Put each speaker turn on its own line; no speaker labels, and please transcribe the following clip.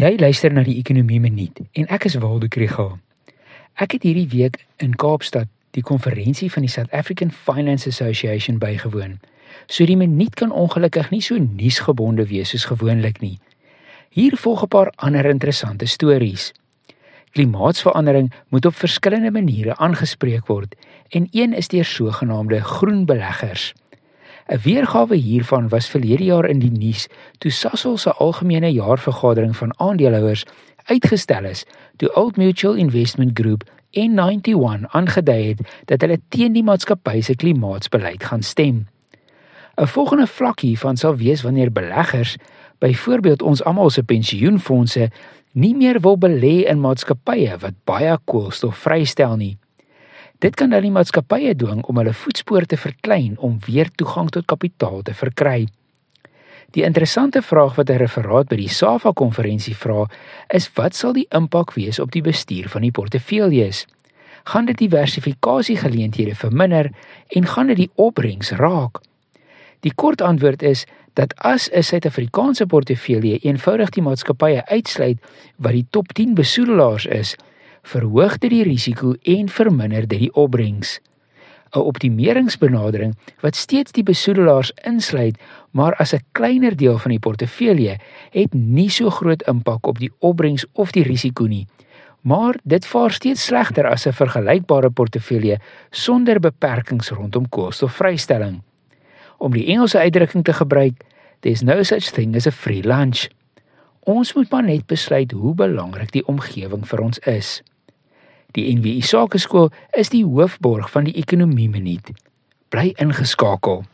Jy luister na die Ekonomie Minuut en ek is Waldo Krugel. Ek het hierdie week in Kaapstad die konferensie van die South African Finance Association bygewoon. So die minuut kan ongelukkig nie so nuusgebonde wees soos gewoonlik nie. Hier volg 'n paar ander interessante stories. Klimaatsverandering moet op verskillende maniere aangespreek word en een is deur sogenaamde groen beleggers. 'n Weergawe hiervan was verlede jaar in die nuus toe Sasol se algemene jaarvergadering van aandeelhouers uitgestel is toe Old Mutual Investment Group N91 aangedui het dat hulle teen die maatskappy se klimaatsbeleid gaan stem. 'n Volgende vlak hiervan sal wees wanneer beleggers, byvoorbeeld ons almal se pensioenfonde, nie meer wil belê in maatskappye wat baie koolstof vrystel nie. Dit kan dan die maatskappye dwing om hulle voetspoor te verklein om weer toegang tot kapitaal te verkry. Die interessante vraag wat 'n referaat by die SAFA konferensie vra, is wat sal die impak wees op die bestuur van die portefeuilles? Gaan dit diversifikasiegeleenthede verminder en gaan dit die opbrengs raak? Die kort antwoord is dat as 'n Suid-Afrikaanse portefeulje eenvoudig die maatskappye uitsluit wat die top 10 besoedelaars is, verhoog dit die risiko en verminder dit die opbrengs. 'n Optimeringsbenadering wat steeds die besoedelaars insluit, maar as 'n kleiner deel van die portefeulje, het nie so groot impak op die opbrengs of die risiko nie. Maar dit vaar steeds slegter as 'n vergelykbare portefeulje sonder beperkings rondom koolstofvrystelling. Om die Engelse uitdrukking te gebruik, there's no such thing as a free lunch. Ons moet maar net besluit hoe belangrik die omgewing vir ons is. Die NWI Sakeskool is die hoofborg van die ekonomie minuut. Bly ingeskakel.